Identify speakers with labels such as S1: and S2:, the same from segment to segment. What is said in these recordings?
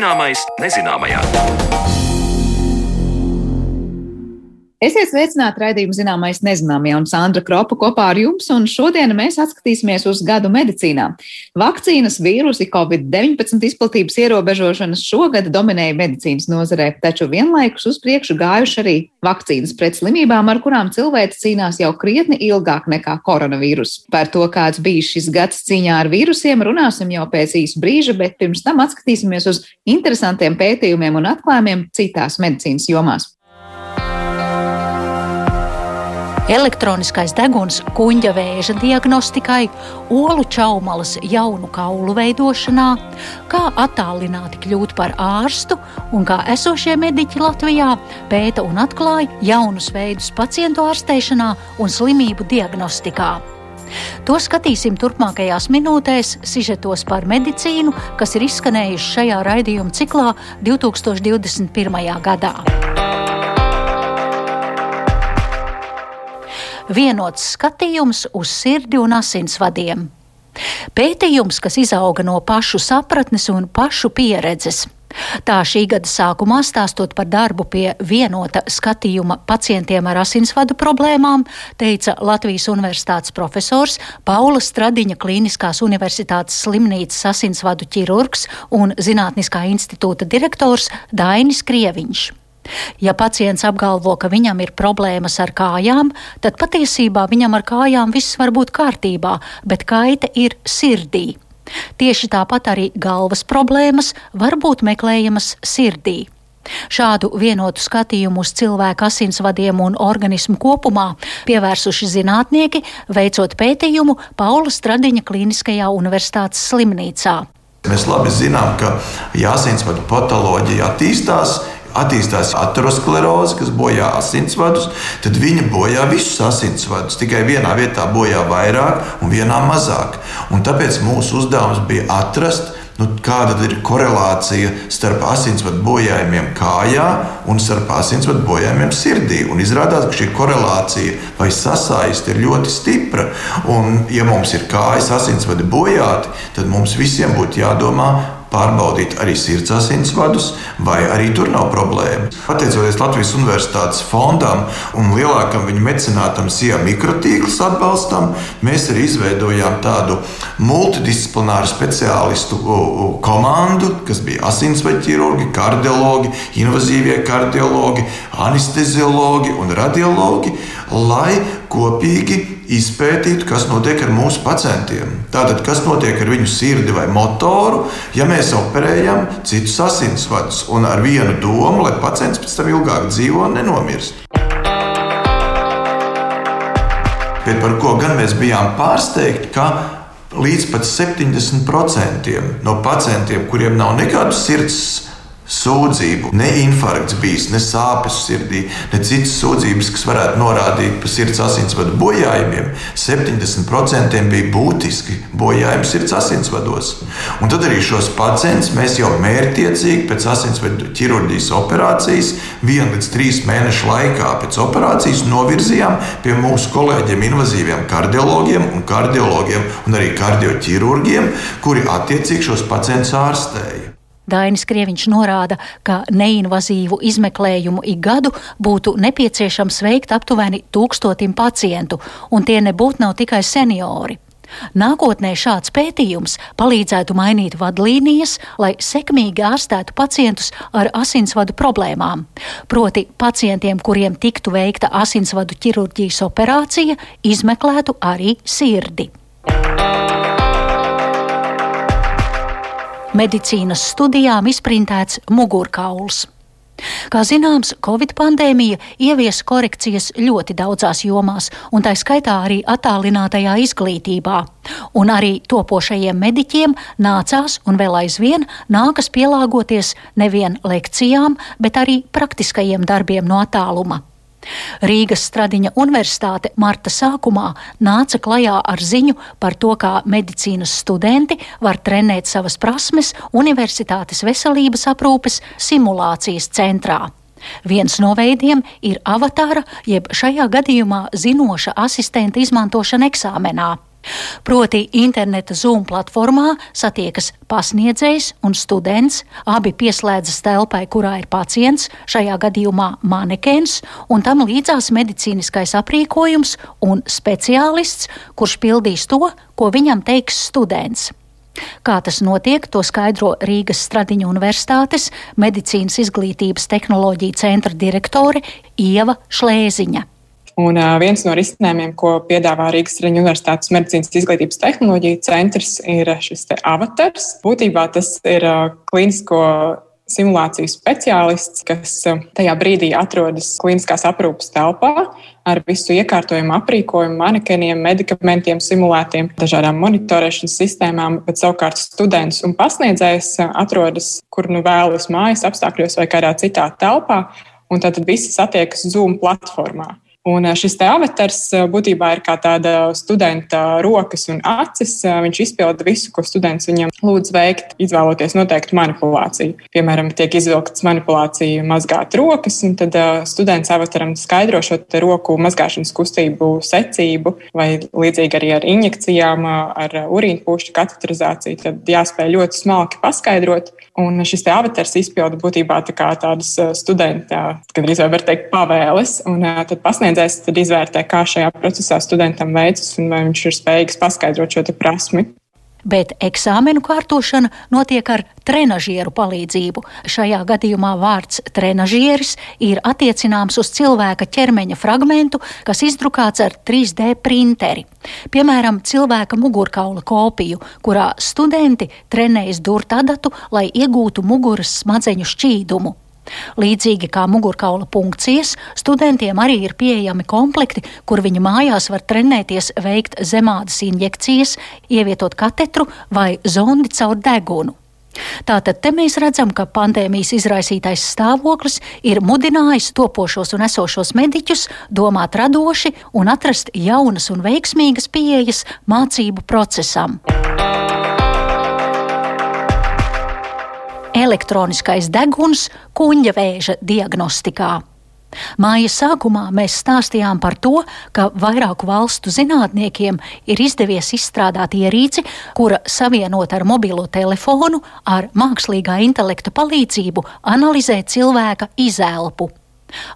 S1: Zināmais nezināmajā.
S2: Esiet sveicināti raidījuma zināmais nezināmie un Sandra Kropa kopā ar jums, un šodien mēs atskatīsimies uz gadu medicīnā. Vakcīnas, vīrusi, Covid-19 izplatības ierobežošanas šogad dominēja medicīnas nozarē, taču vienlaikus uz priekšu gājuši arī vakcīnas pret slimībām, ar kurām cilvēks cīnās jau krietni ilgāk nekā koronavīrus. Par to, kāds bijis šis gads cīņā ar vīrusiem, runāsim jau pēc īsa brīža, bet pirms tam atskatīsimies uz interesantiem pētījumiem un atklājumiem citās medicīnas jomās.
S3: Elektroniskais deguns kuģa vēža diagnostikai, olu čaumalas jaunu kaulu veidošanā, kā attālināti kļūt par ārstu un kā esošie mediķi Latvijā pēta un atklāja jaunus veidus pacientu ārstēšanā un slimību diagnostikā. To skatīsim turpmākajās minūtēs, sižetos par medicīnu, kas ir izskanējuši šajā raidījuma ciklā 2021. gadā. Vienots skatījums uz sirdi un asinsvadiem. Pētījums, kas izauga no pašu sapratnes un pašu pieredzes. Tā šī gada sākumā stāstot par darbu pie vienota skatījuma pacientiem ar asinsvadu problēmām, teica Latvijas Universitātes profesors Paula Stradiņa Kliniskās Universitātes slimnīcas asinsvadu ķirurgs un Zinātniskā institūta direktors Dainis Krieviņš. Ja pacients apgalvo, ka viņam ir problēmas ar kājām, tad patiesībā viņam ar kājām viss var būt kārtībā, bet kaita ir sirdī. Tieši tāpat arī galvas problēmas var būt meklējamas sirdī. Šādu vienotu skatījumu uz cilvēku asinsvadiem un organismu kopumā pievērsuši zinātnieki, veicot pētījumu Paula Stradiņa Kliniskajā universitātes slimnīcā.
S4: Mēs labi zinām, ka ja asinsvadu patoloģija attīstās, attīstās ateroskleroze, kas bojā asinsvadus, tad viņa bojā visus asinsvadus. Tikai vienā vietā bojā vairāk un vienā mazāk. Un tāpēc mūsu uzdevums bija atrast, nu, kāda ir korelācija starp asinsvadu bojājumiem kājā un starp asinsvadu bojājumiem sirdī. Un izrādās, ka šī korelācija vai sasaiste ir ļoti stipra. Un, ja mums ir kājas asinsvadi bojāti, tad mums visiem būtu jādomā pārbaudīt arī sirds asinsvadus, vai arī tur nav problēma. Pateicoties Latvijas Universitātes fondam un lielākam viņa mecenātam SIA mikrotīkls atbalstam, mēs arī izveidojām tādu multidisciplināru speciālistu komandu, kas bija asinsvaļu ķirurgi, kardiologi, invazīvie kardiologi, anesteziologi un radiologi, lai kopīgi izpētītu, kas notiek ar mūsu pacientiem. Tātad, kas notiek ar viņu sirdi vai motoru, ja mēs operējam citus asinsvadus un ar vienu domu, lai pacients pēc tam ilgāk dzīvo un nenomirst. Bet par ko gan mēs bijām pārsteigti, ka līdz pat 70% no pacientiem, kuriem nav nekādu sirds sūdzību. Ne infarkts bijis, ne sāpes sirdī, ne citas sūdzības, kas varētu norādīt par sirds asinsvadu bojājumiem. 70% bija būtiski bojājumi sirds asinsvados. Un tad arī šos pacientus mēs jau mērķiecīgi pēc asinsvadu ķirurģijas operācijas, vienu līdz trīs mēnešu laikā pēc operācijas novirzījām pie mūsu kolēģiem, invazīviem kardiologiem un kardiologiem un arī kardioķirurgiem, kuri attiecīgi šos pacientus ārstēja.
S3: Dainis Krieviņš norāda, ka neinvazīvu izmeklējumu ik gadu būtu nepieciešams veikt aptuveni tūkstotim pacientu, un tie nebūtu nav tikai seniori. Nākotnē šāds pētījums palīdzētu mainīt vadlīnijas, lai sekmīgi ārstētu pacientus ar asinsvadu problēmām. Proti, pacientiem, kuriem tiktu veikta asinsvadu ķirurģijas operācija, izmeklētu arī sirdi. Medicīnas studijām izprintēts mugurkauls. Kā zināms, Covid pandēmija ieviesa korekcijas ļoti daudzās jomās, un tā skaitā arī attālinātajā izglītībā. Un arī topošajiem mediķiem nācās un vēl aizvien nākas pielāgoties nevien lekcijām, bet arī praktiskajiem darbiem no attāluma. Rīgas Stradiņa universitāte marta sākumā nāca klajā ar ziņu par to, kā medicīnas studenti var trenēt savas prasmes Universitātes veselības aprūpes simulācijas centrā. Viens no veidiem ir avatāra, jeb šajā gadījumā zinoša asistenta izmantošana eksāmenā. Proti, interneta Zoom platformā satiekas pasniedzējs un students. Abi pieslēdzas telpai, kurā ir pacients, šajā gadījumā manekens, un tam līdzās medicīniskais aprīkojums un speciālists, kurš pildīs to, ko viņam teiks students. Kā tas notiek, to skaidro Rīgas Stradiņu Universitātes medicīnas izglītības tehnoloģiju centra direktore Ieva Šlēziņa.
S1: Un viens no risinājumiem, ko piedāvā Rīgas Reņģa Universitātes medicīnas izglītības tehnoloģija centrs, ir šis avatars. Būtībā tas ir klīnisko simulāciju speciālists, kas tajā brīdī atrodas klīniskās aprūpes telpā ar visu iekārtojumu, aprīkojumu, manekeniem, medikamentiem, simulētiem, dažādām monitorēšanas sistēmām, bet savukārt students un pasniedzējs atrodas kur nu vēlas mājas apstākļos vai kādā citā telpā, un tad visi satiekas Zoom platformā. Un šis te avatars būtībā ir kā tāda studenta rokas un acis. Viņš izpilda visu, ko students viņam lūdz veikt, izvēloties noteiktu manipulāciju. Piemēram, tiek izvilktas manipulācija mazgāt rokas, un tad students avataram skaidro šo roku mazgāšanas kustību secību, vai līdzīgi arī ar injekcijām, ar urīnu pušu kateterizāciju. Tad jāspēj ļoti smalki paskaidrot. Un šis te avatars izpilda būtībā tā tādas studenta, gan arī var teikt, pavēles. Un tad pasniedz pasniedzējs tad izvērtē, kā šajā procesā studentam veicas un vai viņš ir spējīgs paskaidrot šo prasmi.
S3: Bet eksāmenu kārtošana notiek ar trenižieru palīdzību. Šajā gadījumā vārds trenižieris ir attiecināms uz cilvēka ķermeņa fragmentu, kas izdrukāts ar 3D printeri. Piemēram, cilvēka mugurkaula kopiju, kurā studenti trenējas durt adatu, lai iegūtu muguras smadzeņu šķīdumu. Līdzīgi kā mugurkaula punkcijas, studentiem arī ir pieejami komplekti, kur viņi mājās var trenēties veikt zemādas injekcijas, ievietot katetru vai zondi caur degunu. Tātad te mēs redzam, ka pandēmijas izraisītais stāvoklis ir mudinājis topošos un esošos mediķus domāt radoši un atrast jaunas un veiksmīgas pieejas mācību procesam. Elektroniskais deguns kuņģa vēža diagnostikā. Māja sākumā mēs stāstījām par to, ka vairāku valstu zinātniekiem ir izdevies izstrādāt ierīci, kura savienot ar mobilo telefonu ar mākslīgā intelekta palīdzību analizē cilvēka izelpu.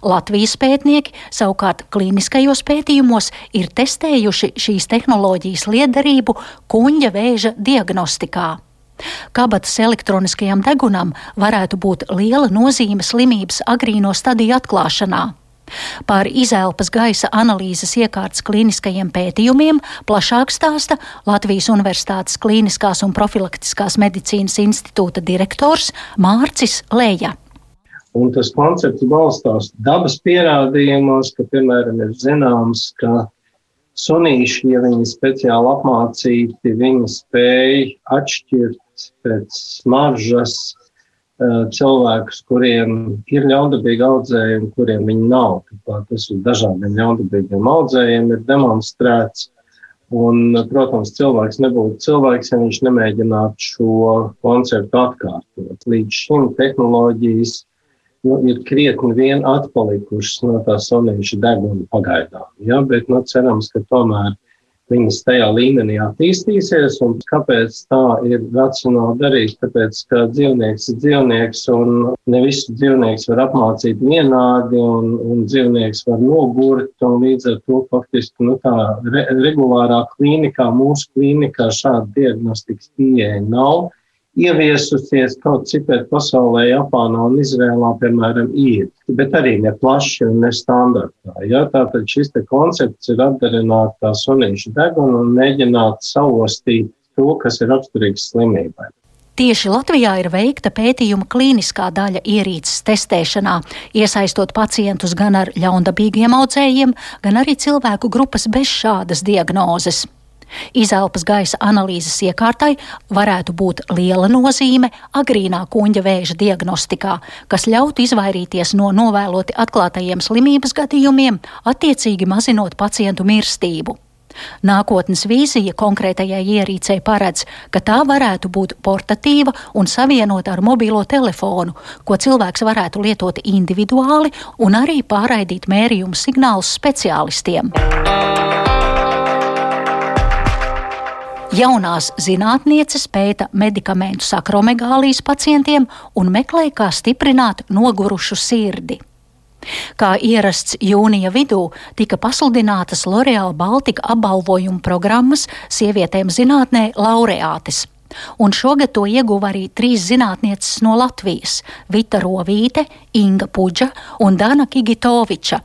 S3: Latvijas pētnieki savukārt klīniskajos pētījumos ir testējuši šīs tehnoloģijas liederību kuņģa vēža diagnostikā. Kabatas elektroniskajam degunam varētu būt liela nozīme slimības agrīno stadiju atklāšanā. Par izelpas gaisa analīzes iekārtas klīniskajiem pētījumiem plašāk stāsta Latvijas Universitātes Klīniskās un profilaktiskās medicīnas institūta direktors Mārcis Leja.
S5: Un tas koncepts balstās dabas pierādījumos, ka, piemēram, ir zināms, ka sunīši, ja viņi speciāli apmācīti, viņi spēj atšķirt pēc smaržas cilvēkus, kuriem ir ļaundabīgi audzējumi, kuriem viņi nav. Tāpēc tas uz dažādiem ļaundabīgiem audzējiem ir demonstrēts. Un, protams, cilvēks nebūtu cilvēks, ja viņš nemēģinātu šo konceptu atkārtot. Līdz šim tehnoloģijas nu, ir krietni vien atpalikušas no tā sonīša deguna pagaidām. Ja? Bet nu, cerams, ka tomēr viņas tajā līmenī attīstīsies. Un kāpēc tā ir racionāli darīt? Tāpēc, ka dzīvnieks ir dzīvnieks un ne visu dzīvnieks var apmācīt vienādi un, un dzīvnieks var nogurt. Līdz ar to faktiski nu, tā re, regulārā klīnikā, mūsu klīnikā šāda diagnostikas pieeja nav ieviesusies kaut cipēt pasaulē, Japānā un Izrēlā, piemēram, ir, bet arī ne plaši un ne standartā. Ja? Tātad šis koncepts ir atdarināt tā sunīšu degunu un mēģināt saostīt to, kas ir raksturīgs slimībai.
S3: Tieši Latvijā ir veikta pētījuma klīniskā daļa ierīces testēšanā, iesaistot pacientus gan ar ļaundabīgiem audzējiem, gan arī cilvēku grupas bez šādas diagnozes. Izelpas gaisa analīzes iekārtai varētu būt liela nozīme agrīnā kuņģa vēža diagnostikā, kas ļautu izvairīties no novēloti atklātajiem slimības gadījumiem, attiecīgi mazinot pacientu mirstību. Nākotnes vīzija konkrētajai ierīcei paredz, ka tā varētu būt portatīva un savienota ar mobilo telefonu, ko cilvēks varētu lietot individuāli un arī pārraidīt mērījumu signālus speciālistiem. Jaunās zinātnieces pēta medikamentu sakromegālijas pacientiem un meklē, kā stiprināt nogurušu sirdi. Kā ierasts jūnija vidū, tika pasludinātas L'Oreal Baltica apbalvojuma programmas sievietēm zinātnē laureātes. Un šogad to ieguva arī trīs zinātnieces no Latvijas - Vita Rovīte, Inga Puģa un Dana Kigitoviča.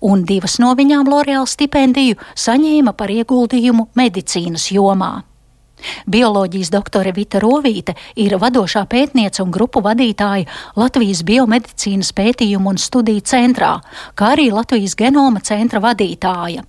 S3: Un divas no viņām L'Oreal stipendiju saņēma par ieguldījumu medicīnas jomā. Bioloģijas doktore Vita Rovīte ir vadošā pētniece un grupu vadītāja Latvijas biomedicīnas pētījumu un studiju centrā, kā arī Latvijas genoma centra vadītāja.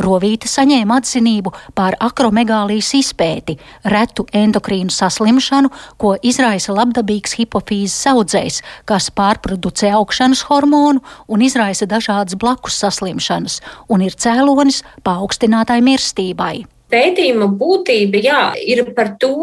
S3: Rovīte saņēma atzinību par akromegālijas izpēti, retu endokrīnu saslimšanu, ko izraisa labdabīgs hipofīzes audzējs, kas pārproducē augšanas hormonu un izraisa dažādas blakus saslimšanas, un ir cēlonis paaugstinātai mirstībai.
S6: Pētījuma būtība jā, ir par to,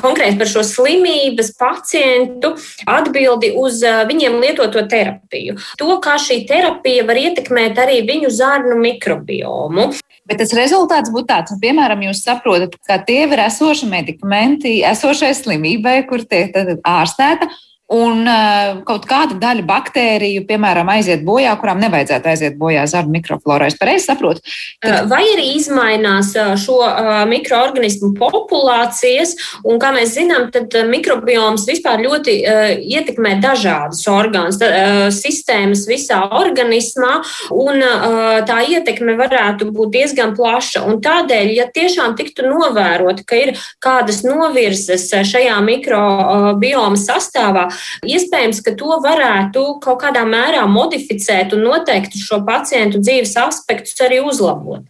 S6: konkrēti par šo slimības pacientu atbildi uz viņiem lietoto terapiju. To, kā šī terapija var ietekmēt arī viņu zārnu mikrobiomu.
S2: Bet tas rezultāts būtu tāds, piemēram, jūs saprotat, ka tie ir esoši medikamenti, esošai slimībai, kur tiek ārstēta un uh, kaut kāda daļa baktēriju, piemēram, aiziet bojā, kurām nevajadzētu aiziet bojā zarnu mikroflorā. Es pareizi saprotu.
S6: Tad... Vai arī izmainās šo uh, mikroorganismu populācijas, un, kā mēs zinām, tad mikrobioms vispār ļoti uh, ietekmē dažādas orgānas, uh, sistēmas visā organismā, un uh, tā ietekme varētu būt diezgan plaša. Un tādēļ, ja tiešām tiktu novērot, ka ir kādas novirzes šajā mikrobioma sastāvā, Iespējams, ka to varētu kaut kādā mērā modificēt un noteikti šo pacientu dzīves aspektus arī uzlabot.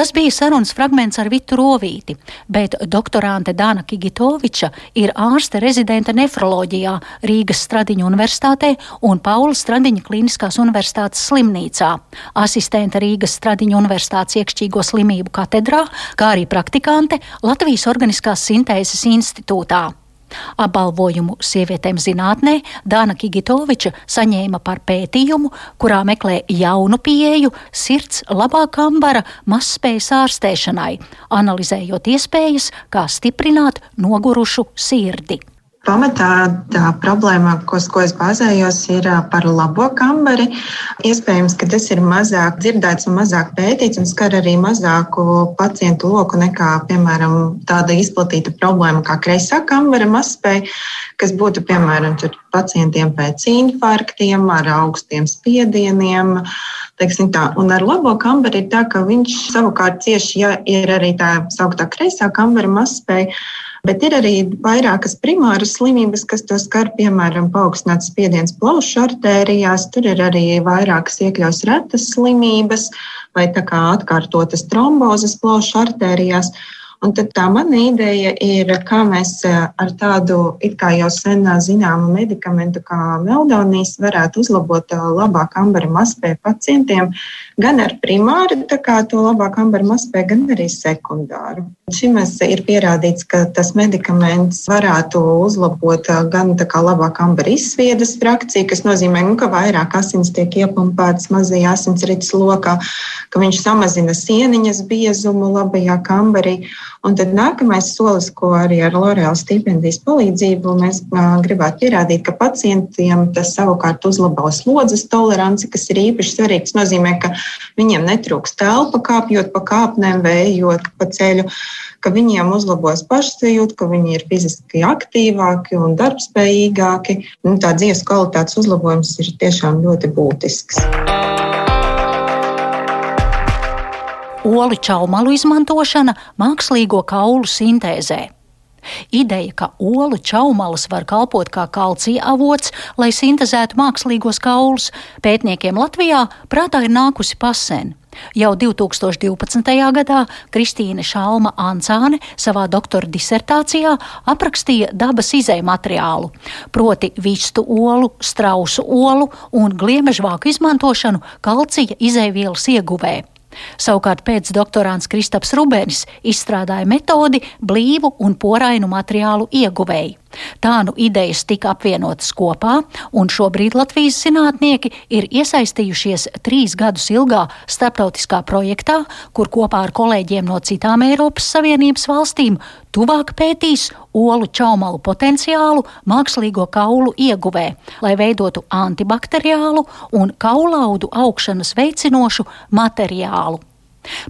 S3: Tas bija sarunas fragments ar Vitu Rovīti, bet doktorante Dāna Kigitoviča ir ārste rezidente nefroloģijā Rīgas Stradiņu universitātē un Paula Stradiņa Kliniskās universitātes slimnīcā, asistente Rīgas Stradiņu universitātes iekšķīgo slimību katedrā, kā arī praktikante Latvijas Organiskās sintēzes institūtā. Apbalvojumu sievietēm zinātnē Dāna Kigitoviča saņēma par pētījumu, kurā meklē jaunu pieeju sirds labāk ambara mazspējas ārstēšanai, analizējot iespējas, kā stiprināt nogurušu sirdi.
S7: Pamatā tā problēma, ko, ko es bāzējos, ir par labo kambari. Iespējams, ka tas ir mazāk dzirdēts un mazāk pētīts un skar arī mazāku pacientu loku nekā, piemēram, tāda izplatīta problēma kā kreisā kambara mazspēja, kas būtu, piemēram, pacientiem pēc infarktiem, ar augstiem spiedieniem. Un ar labo kambari ir tā, ka viņš savukārt cieši, ja ir arī tā sauktā kreisā kambara mazspēja Bet ir arī vairākas primāras slimības, kas to skar, piemēram, paaugstināts spiediens plaušu artērijās. Tur ir arī vairākas iekļauts retas slimības vai tā kā atkārtotas trombozes plaušu artērijās. Un tad tā mana ideja ir, kā mēs eh, ar tādu kā jau sen zināmu medikamentu kā meldonijas varētu uzlabot eh, labāk ambara mazspēju pacientiem, gan ar primāru to labāku ambara mazspēju, gan arī sekundāru. Šim ir pierādīts, ka tas medikaments varētu uzlabot gan labāk ambara izsviedas frakciju, kas nozīmē, nu, ka vairāk asins tiek iepumpētas mazajā asinsrites lokā, ka viņš samazina sieniņas biezumu labajā kambarī. Un tad nākamais solis, ko arī ar L'Oreal stipendijas palīdzību mēs gribētu pierādīt, ka pacientiem tas savukārt uzlabo slodzes toleranci, kas ir īpaši svarīgs. Tas nozīmē, ka viņiem netrūks telpa kāpjot pa kāpnēm, vējot pa ceļu, ka viņiem uzlabos pašsajūta, ka viņi ir fiziski aktīvāki un darbspējīgāki. Nu, tā dzīves kvalitātes uzlabojums ir tiešām ļoti būtisks.
S3: olu čaumalu izmantošana mākslīgo kaulu sintēzē. Ideja, ka olu čaumalas var kalpot kā kalcija avots, lai sintēzētu mākslīgos kaulus, pētniekiem Latvijā prātā ir nākusi pasen. Jau 2012. gadā Kristīne Šalma Ancāne savā doktora disertācijā aprakstīja dabas izēju materiālu, proti vistu olu, strausu olu un gliemežvāku izmantošanu kalcija izēvielas ieguvē. Savukārt pēcdoktorāns Kristaps Rubēnis izstrādāja metodi blīvu un porainu materiālu ieguvēju. Tā nu idejas tika apvienotas kopā, un šobrīd Latvijas zinātnieki ir iesaistījušies trīs gadus ilgā starptautiskā projektā, kur kopā ar kolēģiem no citām Eiropas Savienības valstīm tuvāk pētīs olu čaumalu potenciālu mākslīgo kaulu ieguvē, lai veidotu antibakteriālu un kaulaudu augšanas veicinošu materiālu.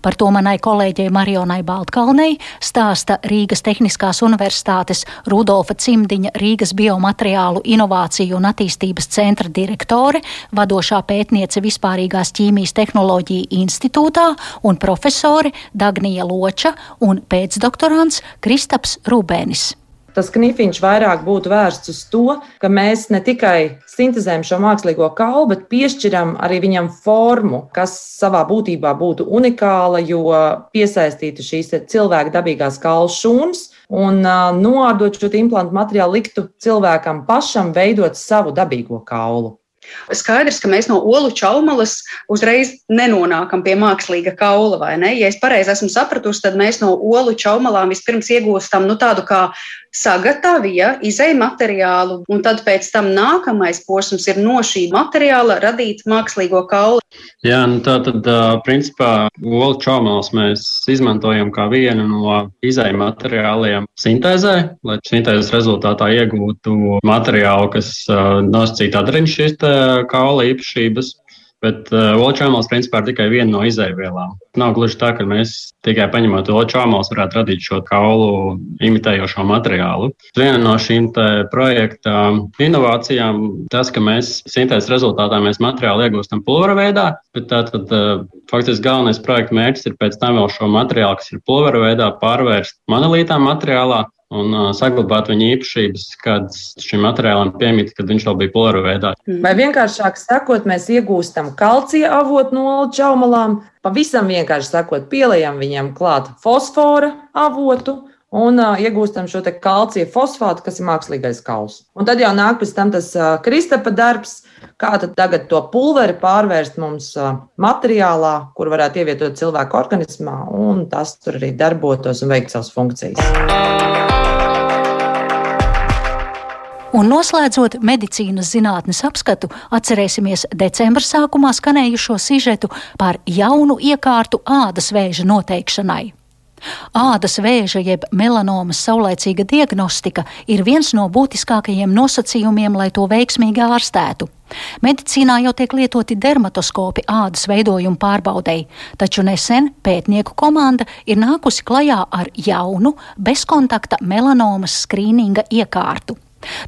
S3: Par to manai kolēģei Marionai Baltkalnei stāsta Rīgas Tehniskās Universitātes Rudolfa Cimdiņa Rīgas biomateriālu inovāciju un attīstības centra direktore, vadošā pētniece vispārīgās ķīmijas tehnoloģija institūtā un profesore Dagnija Loča un pēcdoktorants Kristaps Rubēnis
S8: tas knifiņš vairāk būtu vērsts uz to, ka mēs ne tikai sintēzējam šo mākslīgo kaulu, bet piešķiram arī viņam formu, kas savā būtībā būtu unikāla, jo piesaistītu šīs cilvēka dabīgās kaulas šūnas un noārdot šo implantu materiālu, liktu cilvēkam pašam veidot savu dabīgo kaulu.
S9: Skaidrs, ka mēs no olu čaumalas uzreiz nenonākam pie mākslīga kaula, vai ne? Ja es pareizi esmu sapratusi, tad mēs no olu čaumalām vispirms iegūstam nu, tādu kā sagatāvi, ja, izēju materiālu, un tad pēc tam nākamais posms ir no šī materiāla radīt mākslīgo kaulu.
S10: Jā, nu tā tad, principā, olu čaumals mēs izmantojam kā vienu no izēju materiāliem sintēzē, lai sintēzes rezultātā iegūtu materiālu, kas nosacītu atrinu šīs kaula īpašības. Bet uh, olčāmals principā ir tikai viena no izēvielām. Nav gluži tā, ka mēs tikai paņemot olčāmals varētu radīt šo kaulu imitējošo materiālu. Viena no šīm projekta inovācijām tas, ka mēs sintēzes rezultātā mēs materiālu iegūstam pulvera veidā, bet tātad uh, faktiski galvenais projekta mērķis ir pēc tam vēl šo materiālu, kas ir pulvera veidā, pārvērst monolītā materiālā un uh, saglabāt viņa īpašības, kādas šim materiālam piemīt, kad viņš vēl bija polaru veidā.
S8: Mm. Vai vienkāršāk sakot, mēs iegūstam kalcija avotu no čaumalām, pavisam vienkārši sakot, pieliekam viņam klāt fosfora avotu. Un uh, iegūstam šo kalcija fosfātu, kas ir mākslīgais kauls. Un tad jau nāk pēc tam tas uh, kristapa darbs, kā tagad to pulveri pārvērst mums uh, materiālā, kur varētu ievietot cilvēku organismā, un tas tur arī darbotos un veikt savas funkcijas.
S3: Un noslēdzot medicīnas zinātnes apskatu, atcerēsimies decembra sākumā skanējušo sižetu par jaunu iekārtu ādas vēža noteikšanai. Ādas vēža jeb melanomas saulēcīga diagnostika ir viens no būtiskākajiem nosacījumiem, lai to veiksmīgi ārstētu. Medicīnā jau tiek lietoti dermatoskopi ādas veidojumu pārbaudēji, taču nesen pētnieku komanda ir nākusi klajā ar jaunu bezkontakta melanomas skrīninga iekārtu.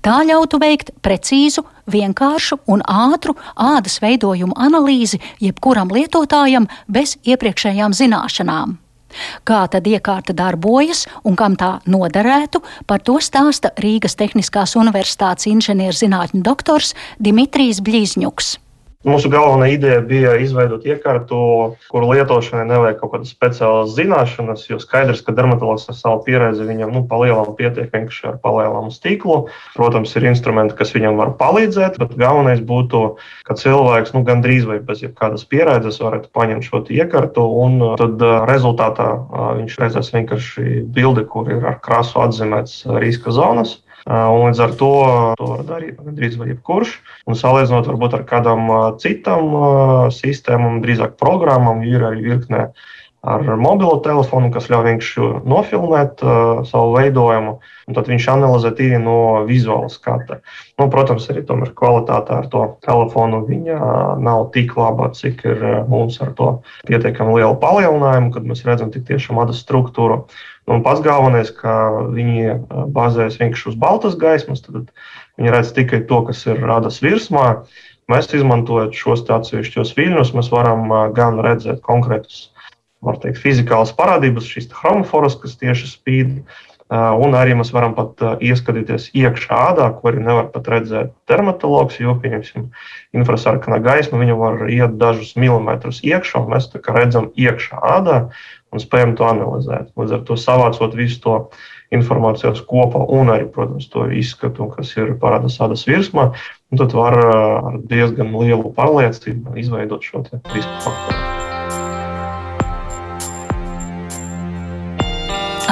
S3: Tā ļautu veikt precīzu, vienkāršu un ātru ādas veidojumu analīzi jebkuram lietotājam bez iepriekšējām zināšanām. Kā tad iekārta darbojas un kam tā noderētu, par to stāsta Rīgas Tehniskās Universitātes inženierzinātņu doktors Dimitrijs Bļīzņuks.
S11: Mūsu galvenā ideja bija izveidot iekārtu, kuru lietošanai nevajag kaut kādas speciālas zināšanas, jo skaidrs, ka dermatologs ar savu pieredzi viņam nu, palielam pietiek vienkārši ar palielāmu stīklu. Protams, ir instrumenti, kas viņam var palīdzēt, bet galvenais būtu, ka cilvēks nu, gandrīz vai bez jebkādas pieredzes varētu paņemt šo iekārtu, un tad rezultātā viņš redzēs vienkārši bildi, kur ir ar krāsu atzīmēts riska zonas. Un līdz ar to to var darīt gandrīz jebkurš. Un salīdzinot varbūt ar kādām citām sistēmām, drīzāk programmām, ir arī virkne ar mobilo telefonu, kas ļauj vienkārši nofilmēt uh, savu veidojumu, tad viņš analizē tīri no vizuāla skata. Nu, protams, arī tomēr kvalitāte ar to telefonu nav tik laba, cik ir mums ar to pietiekami liela palielinājumu, kad mēs redzam tik tiešām adas struktūru. Un pats galvenais, ka viņi bāzējas vienkārši uz baltas gaismas, tad viņi redz tikai to, kas ir radas virsmā. Mēs izmantojot šos atsevišķos viļņus, mēs varam gan redzēt konkrētus var teikt, fizikālas parādības, šīs chromoforas, kas tieši spīd. Un arī mēs varam pat ieskatīties iekšā ādā, ko arī nevar pat redzēt dermatologs, jo, pieņemsim, infrasarkanā gaisma viņu var iet dažus milimetrus iekšā, un mēs redzam iekšā ādā un spējam to analizēt. Līdz ar to savācot visu to informācijas kopā un arī, protams, to izskatu, kas ir parādās ādas virsmā, tad var ar diezgan lielu pārliecību izveidot šo risku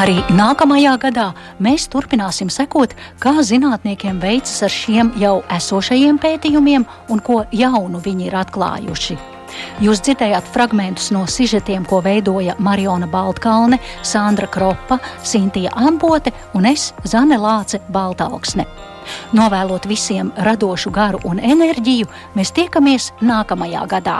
S3: Arī nākamajā gadā mēs turpināsim sekot, kā zinātniekiem veicas ar šiem jau esošajiem pētījumiem un ko jaunu viņi ir atklājuši. Jūs dzirdējāt fragmentus no sižetiem, ko veidoja Mariona Baltkalne, Sandra Kropa, Sintīna Ambote un es, Zane Lāce Baltaugsne. Novēlot visiem radošu garu un enerģiju, mēs tiekamies nākamajā gadā.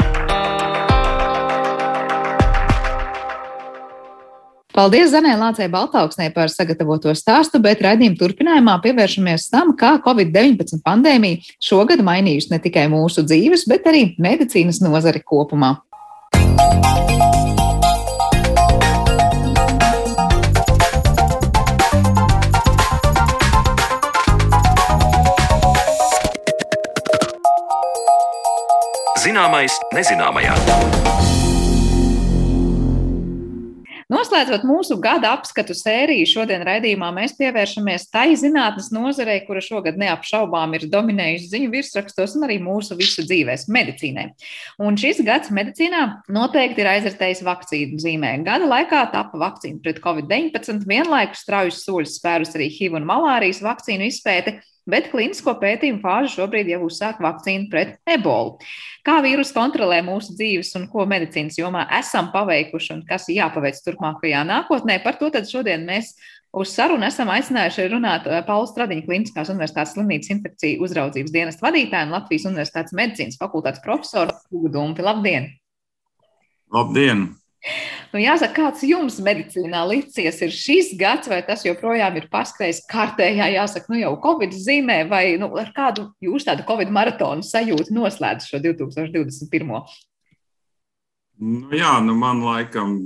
S2: Paldies Zanē Lācei Baltauksnē par sagatavoto stāstu, bet raidījuma turpinājumā pievēršamies tam, kā Covid-19 pandēmija šogad mainījusi ne tikai mūsu dzīves, bet arī medicīnas nozari kopumā.
S12: Zināmais nezināmajā.
S2: Noslēdzot mūsu gada apskatu sēriju, šodien raidījumā mēs pievēršamies tai zinātnes nozarei, kura šogad neapšaubām ir dominējusi ziņu virsrakstos un arī mūsu visu dzīvēs - medicīnai. Un šis gads medicīnā noteikti ir aizritējis vakcīnu zīmē. Gada laikā tapa vakcīna pret covid-19, vienlaikus straujus soļus spērus arī HIV un malārijas vakcīnu izpēte bet klīnisko pētījumu fāzi šobrīd jau uzsāk vakcīnu pret ebolu. Kā vīrusu kontrolē mūsu dzīves un ko medicīnas jomā esam paveikuši un kas jāpaveic turpmākajā nākotnē, par to tad šodien mēs Uz sarunu esam aicinājuši runāt eh, Pauli Stradiņa Kliniskās Universitātes slimnīcas infekciju uzraudzības dienesta vadītāju un Latvijas Universitātes medicīnas fakultātes profesoru Hugu Dumpi. Labdien!
S13: Labdien!
S2: Nu, jāsaka, kāds jums medicīnā licies ir šis gads, vai tas joprojām ir paskrējis kārtējā, jāsaka, nu jau Covid zīmē, vai nu, ar kādu jūs tādu Covid maratonu sajūtu noslēdz šo 2021.
S13: Nu, jā, nu man laikam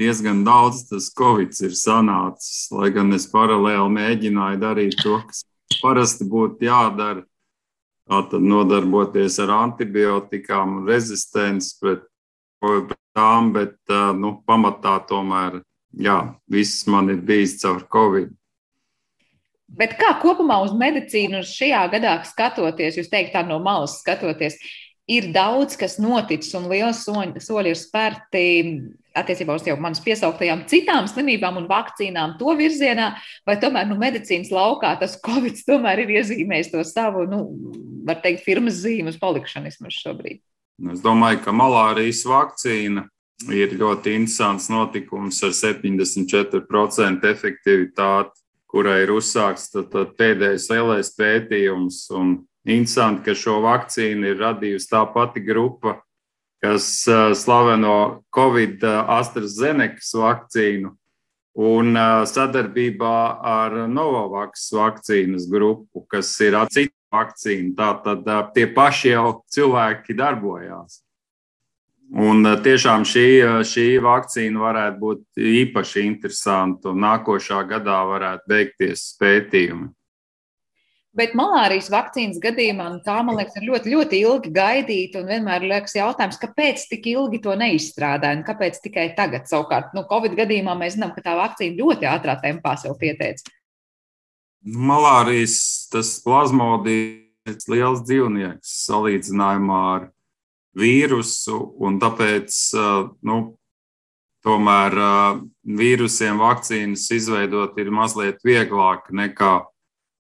S13: diezgan daudz tas Covid ir sanācis, lai gan es paralēli mēģināju darīt to, kas parasti būtu jādara. Tātad nodarboties ar antibiotikām un rezistenci pret tām, bet nu, pamatā tomēr jā, viss man ir bijis caur Covid.
S2: Bet kā kopumā uz medicīnu šajā gadā skatoties, jūs teikt, tā no malas skatoties, ir daudz kas noticis un liels soļi, soļi ir spērti attiecībā uz jau manas piesauktajām citām slimībām un vakcīnām to virzienā, vai tomēr nu, medicīnas laukā tas Covid tomēr ir iezīmējis to savu, nu, var teikt, firmas zīmes palikšanu vismaz šobrīd?
S13: Es domāju, ka malārijas vakcīna ir ļoti interesants notikums ar 74% efektivitāti, kurai ir uzsākts tad, tad pēdējais lielais pētījums. Un interesanti, ka šo vakcīnu ir radījusi tā pati grupa, kas slaveno Covid AstraZenekas vakcīnu. Un sadarbībā ar Novavax vakcīnas grupu, kas ir cita vakcīnu. Tātad tie paši jau cilvēki darbojās. Un tiešām šī, šī vakcīna varētu būt īpaši interesanta, un nākošā gadā varētu beigties pētījumi.
S2: Bet malārijas vakcīnas gadījumā nu, tā, man liekas, ir ļoti, ļoti ilgi gaidīta. Un vienmēr liekas jautājums, kāpēc tik ilgi to neizstrādāja un kāpēc tikai tagad? Savukārt, nu, Covid gadījumā mēs zinām, ka tā vakcīna ļoti ātrā tempā sev pieteica.
S13: Malārijas tas plazmodijas liels dzīvnieks salīdzinājumā ar vīrusu, un tāpēc nu, tomēr vīrusiem vakcīnas izveidot ir mazliet vieglāk nekā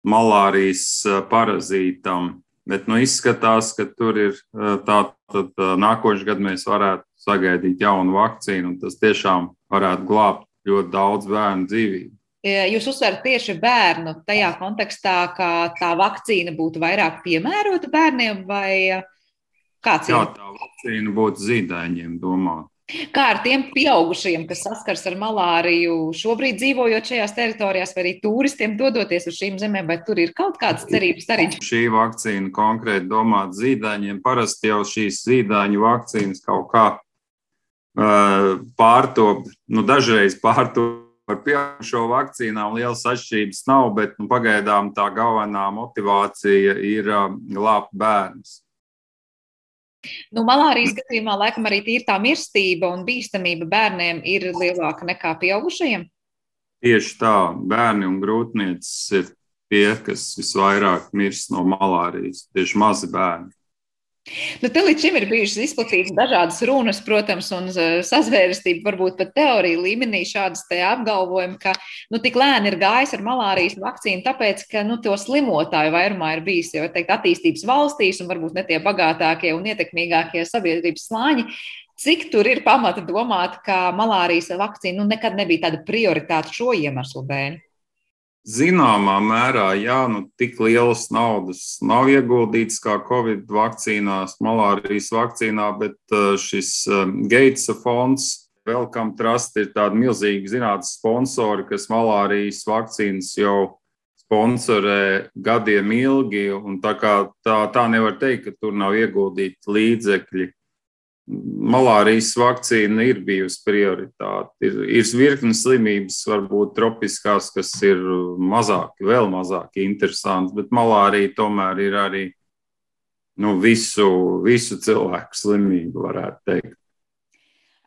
S13: malārijas parazītam. Bet nu, izskatās, ka tur ir tā, tad nākošais gads mēs varētu sagaidīt jaunu vakcīnu, un tas tiešām varētu glābt ļoti daudz bērnu dzīvību.
S2: Jūs uzsverat tieši bērnu tajā kontekstā, ka tā vakcīna būtu vairāk piemērota bērniem, vai kāds
S13: ir? Jā, tā vakcīna būtu zīdaiņiem domāta.
S2: Kā ar tiem pieaugušiem, kas saskars ar malāriju, šobrīd dzīvojot šajās teritorijās, vai arī turistiem dodoties uz šīm zemēm, vai tur ir kaut kādas cerības arī?
S13: Šī vakcīna konkrēti domāta zīdaiņiem. Parasti jau šīs zīdaiņu vakcīnas kaut kā uh, pārtop, nu dažreiz pārtop Par pieaugušo vakcīnām lielas atšķirības nav, bet nu, pagaidām tā galvenā motivācija ir um, glābt bērnus.
S2: Nu, malārijas gadījumā laikam arī ir tā mirstība un bīstamība bērniem ir lielāka nekā pieaugušajiem.
S13: Tieši tā, bērni un grūtniecis ir tie, kas visvairāk mirst no malārijas, tieši mazi bērni.
S2: Nu, te līdz šim ir bijušas izplatītas dažādas runas, protams, un sazvērestība, varbūt pat teorija līmenī šādas te apgalvojumi, ka nu, tik lēni ir gājis ar malārijas vakcīnu, tāpēc, ka nu, to slimotāju vairumā ir bijis jau teikt, attīstības valstīs un varbūt ne tie bagātākie un ietekmīgākie sabiedrības slāņi. Cik tur ir pamata domāt, ka malārijas vakcīna nu, nekad nebija tāda prioritāte šo iemeslu dēļ?
S13: Zināmā mērā, jā, nu, tik lielas naudas nav ieguldītas kā Covid vakcīnās, malārijas vakcīnā, bet uh, šis um, Geitsa fonds, Welcome Trust, ir tādi milzīgi zinātnes sponsori, kas malārijas vakcīnas jau sponsorē gadiem ilgi. Tā, tā, tā nevar teikt, ka tur nav ieguldīti līdzekļi malārijas vakcīna ir bijusi prioritāte. Ir, ir virkni slimības, varbūt tropiskās, kas ir mazāk, vēl mazāk interesantas, bet malārija tomēr ir arī nu, visu, visu cilvēku slimība, varētu teikt.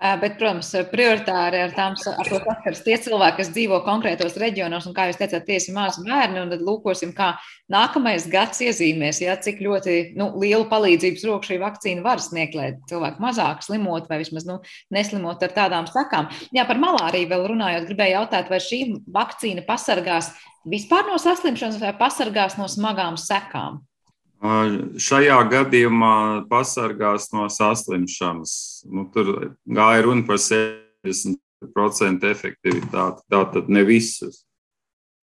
S2: Bet, protams, prioritāri ar, tām, ar to saskars tie cilvēki, kas dzīvo konkrētos reģionos, un, kā jūs teicāt, tiesi mazi bērni, un tad lūkosim, kā nākamais gads iezīmēs, ja cik ļoti nu, lielu palīdzības roku šī vakcīna var sniegt, lai cilvēki mazāk slimot vai vismaz nu, neslimot ar tādām sakām. Jā, par malāriju vēl runājot, gribēju jautāt, vai šī vakcīna pasargās vispār no saslimšanas vai pasargās no smagām sekām?
S13: Šajā gadījumā pasargās no saslimšanas. Nu, tur gāja runa par 70% efektivitāti. Tātad ne visus.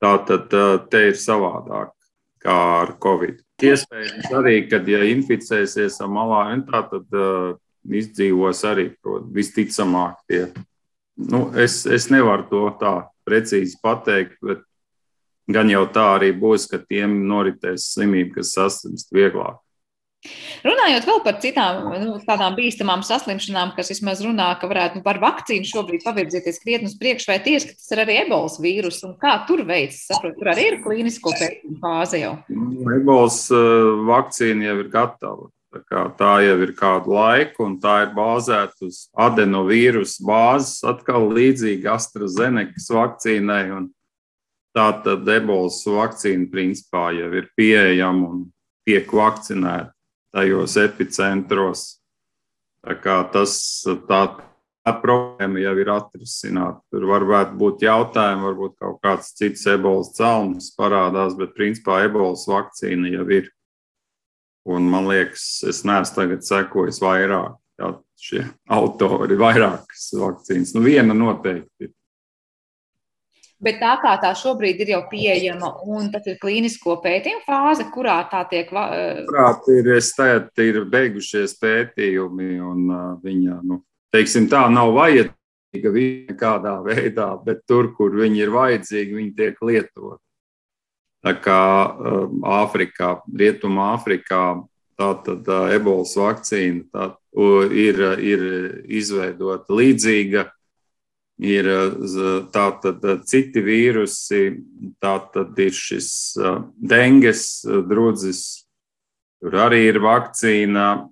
S13: Tātad te ir savādāk kā ar Covid. Iespējams arī, kad ja inficēsies ar malāru, tad uh, izdzīvos arī, protams, visticamāk tie. Nu, es, es nevaru to tā precīzi pateikt, bet gan jau tā arī būs, ka tiem noritēs slimība, kas saslimst vieglāk.
S2: Runājot vēl par citām nu, tādām bīstamām saslimšanām, kas vismaz runā, ka varētu nu, par vakcīnu šobrīd pavirzīties krietni uz priekšu, vai tieši tas ir arī ebolas vīrus, un kā tur veids? Saprot, tur arī ir klīnisko pētījumu fāze jau.
S13: Nu, ebolas uh, vakcīna jau ir gatava. Tā, tā jau ir kādu laiku, un tā ir bāzēta uz adenovīrusu bāzes, atkal līdzīgi AstraZenekas vakcīnai. Un, Tā tad ebolas vakcīna principā jau ir pieejama un tiek vakcinēta tajos epicentros. Tā tas tā, tā problēma jau ir atrisināta. Tur varētu būt jautājumi, varbūt kaut kāds cits ebolas celms parādās, bet principā ebolas vakcīna jau ir. Un man liekas, es neesmu tagad sekojis vairāk. Jā, šie autori vairākas vakcīnas. Nu, viena noteikti ir.
S2: Bet tā kā tā šobrīd ir jau pieejama, un tas ir klīnisko pētījumu fāze, kurā tā tiek.
S13: Prāt, ir, tēt, ir beigušies pētījumi, un uh, viņa, nu, teiksim, tā nav vajadzīga nekādā veidā, bet tur, kur viņi ir vajadzīgi, viņi tiek lietoti. Tā kā uh, Āfrikā, Rietumā Āfrikā, tā tad uh, ebolas vakcīna tā, ir, ir izveidota līdzīga ir tātad citi vīrusi, tātad ir šis denges drudzis, tur arī ir vakcīna.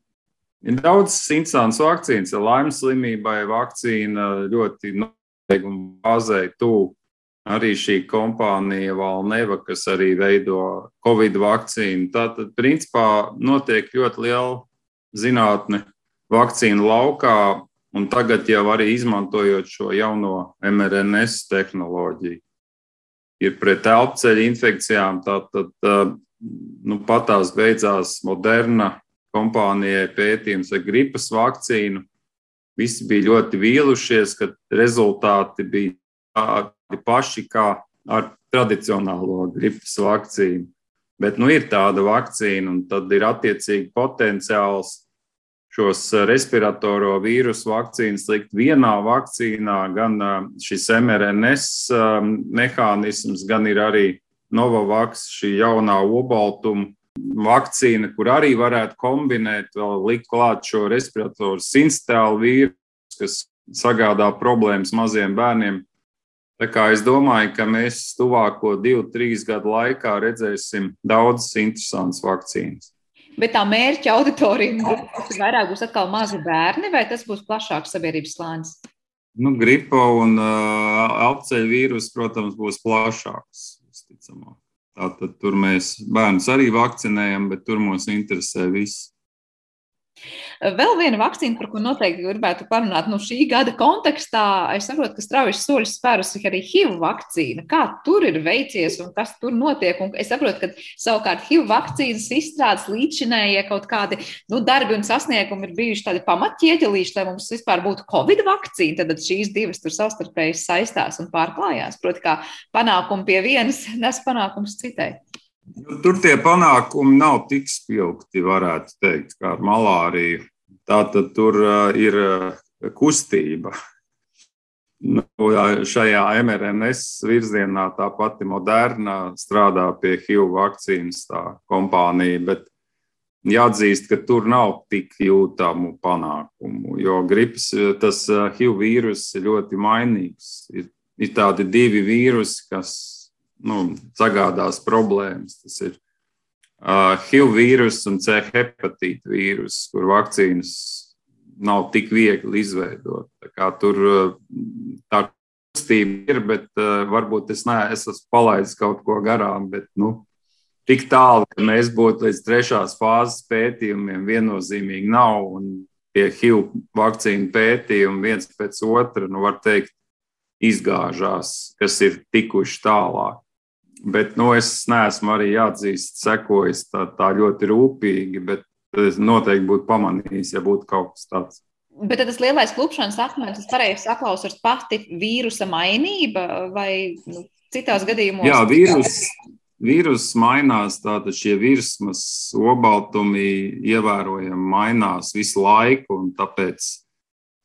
S13: Ir daudz interesants vakcīnas, ir laimes slimībai vakcīna ļoti noteikti bāzēji tuvu. Arī šī kompānija Valneva, kas arī veido Covid vakcīnu. Tātad, principā, notiek ļoti liela zinātne vakcīnu laukā, Un tagad jau arī izmantojot šo jauno mRNS tehnoloģiju, ir pret elpceļa infekcijām. Tātad nu, patās beidzās Moderna kompānijai pētījums ar gripas vakcīnu. Visi bija ļoti vīlušies, ka rezultāti bija tādi paši kā ar tradicionālo gripas vakcīnu. Bet nu, ir tāda vakcīna, un tad ir attiecīgi potenciāls šos eh, respiratoro vīrusu vakcīnas likt vienā vakcīnā, gan eh, šis mRNS eh, mehānisms, gan ir arī Novavax, šī jaunā obaltuma vakcīna, kur arī varētu kombinēt, vēl likt klāt šo respiratoru sinstālu vīrusu, kas sagādā problēmas maziem bērniem. Tā kā es domāju, ka mēs tuvāko divu, trīs gadu laikā redzēsim daudzas interesantas vakcīnas.
S2: Bet tā mērķa auditorija vairāk būs atkal mazi bērni, vai tas būs plašāks sabiedrības slānis?
S13: Nu, gripa un uh, apceļu vīrus, protams, būs plašāks. Tātad tur mēs bērnus arī vakcinējam, bet tur mūs interesē viss.
S2: Vēl viena vakcīna, par ko noteikti gribētu parunāt, nu šī gada kontekstā, es saprotu, ka strauji soļus spērusi arī HIV vakcīna. Kā tur ir veicies un kas tur notiek? Un es saprotu, ka savukārt HIV vakcīnas izstrādes līdzinējie kaut kādi nu, darbi un sasniegumi ir bijuši tādi pamatķieģelīši, lai mums vispār būtu Covid vakcīna. Tad šīs divas tur savstarpēji saistās un pārklājās. Proti, kā panākumi pie vienas nes panākums citai.
S13: Nu, tur tie panākumi nav tik spilgti, varētu teikt, kā ar malāriju. Tā tad tur uh, ir uh, kustība. Nu, šajā mRNS virzienā tā pati Moderna strādā pie HIV vakcīnas, kompānija, bet jāatzīst, ka tur nav tik jūtamu panākumu, jo gripas, tas HIV vīrus ir ļoti mainīgs. Ir, ir tādi divi vīrusi, kas nu, sagādās problēmas. Tas ir uh, HIV vīrus un C hepatīta vīrus, kur vakcīnas nav tik viegli izveidot. Tā tur tā kustība ir, bet uh, varbūt es neesmu palaidis kaut ko garām. Bet, nu, tik tālu, ka mēs būtu līdz trešās fāzes pētījumiem, viennozīmīgi nav. Un tie HIV vakcīnu pētījumi viens pēc otra, nu, var teikt, izgāžās, kas ir tikuši tālāk. Bet nu, es neesmu arī jāatzīst, sekojis tā, tā ļoti rūpīgi, bet es noteikti būtu pamanījis, ja būtu kaut kas tāds.
S2: Bet tas lielais klupšanas akmens, tas pareizi saklausās, ir pati vīrusa mainība vai nu, citās gadījumos?
S13: Jā, vīrus, vīrus mainās, tātad šie virsmas obaltumi ievērojami mainās visu laiku, un tāpēc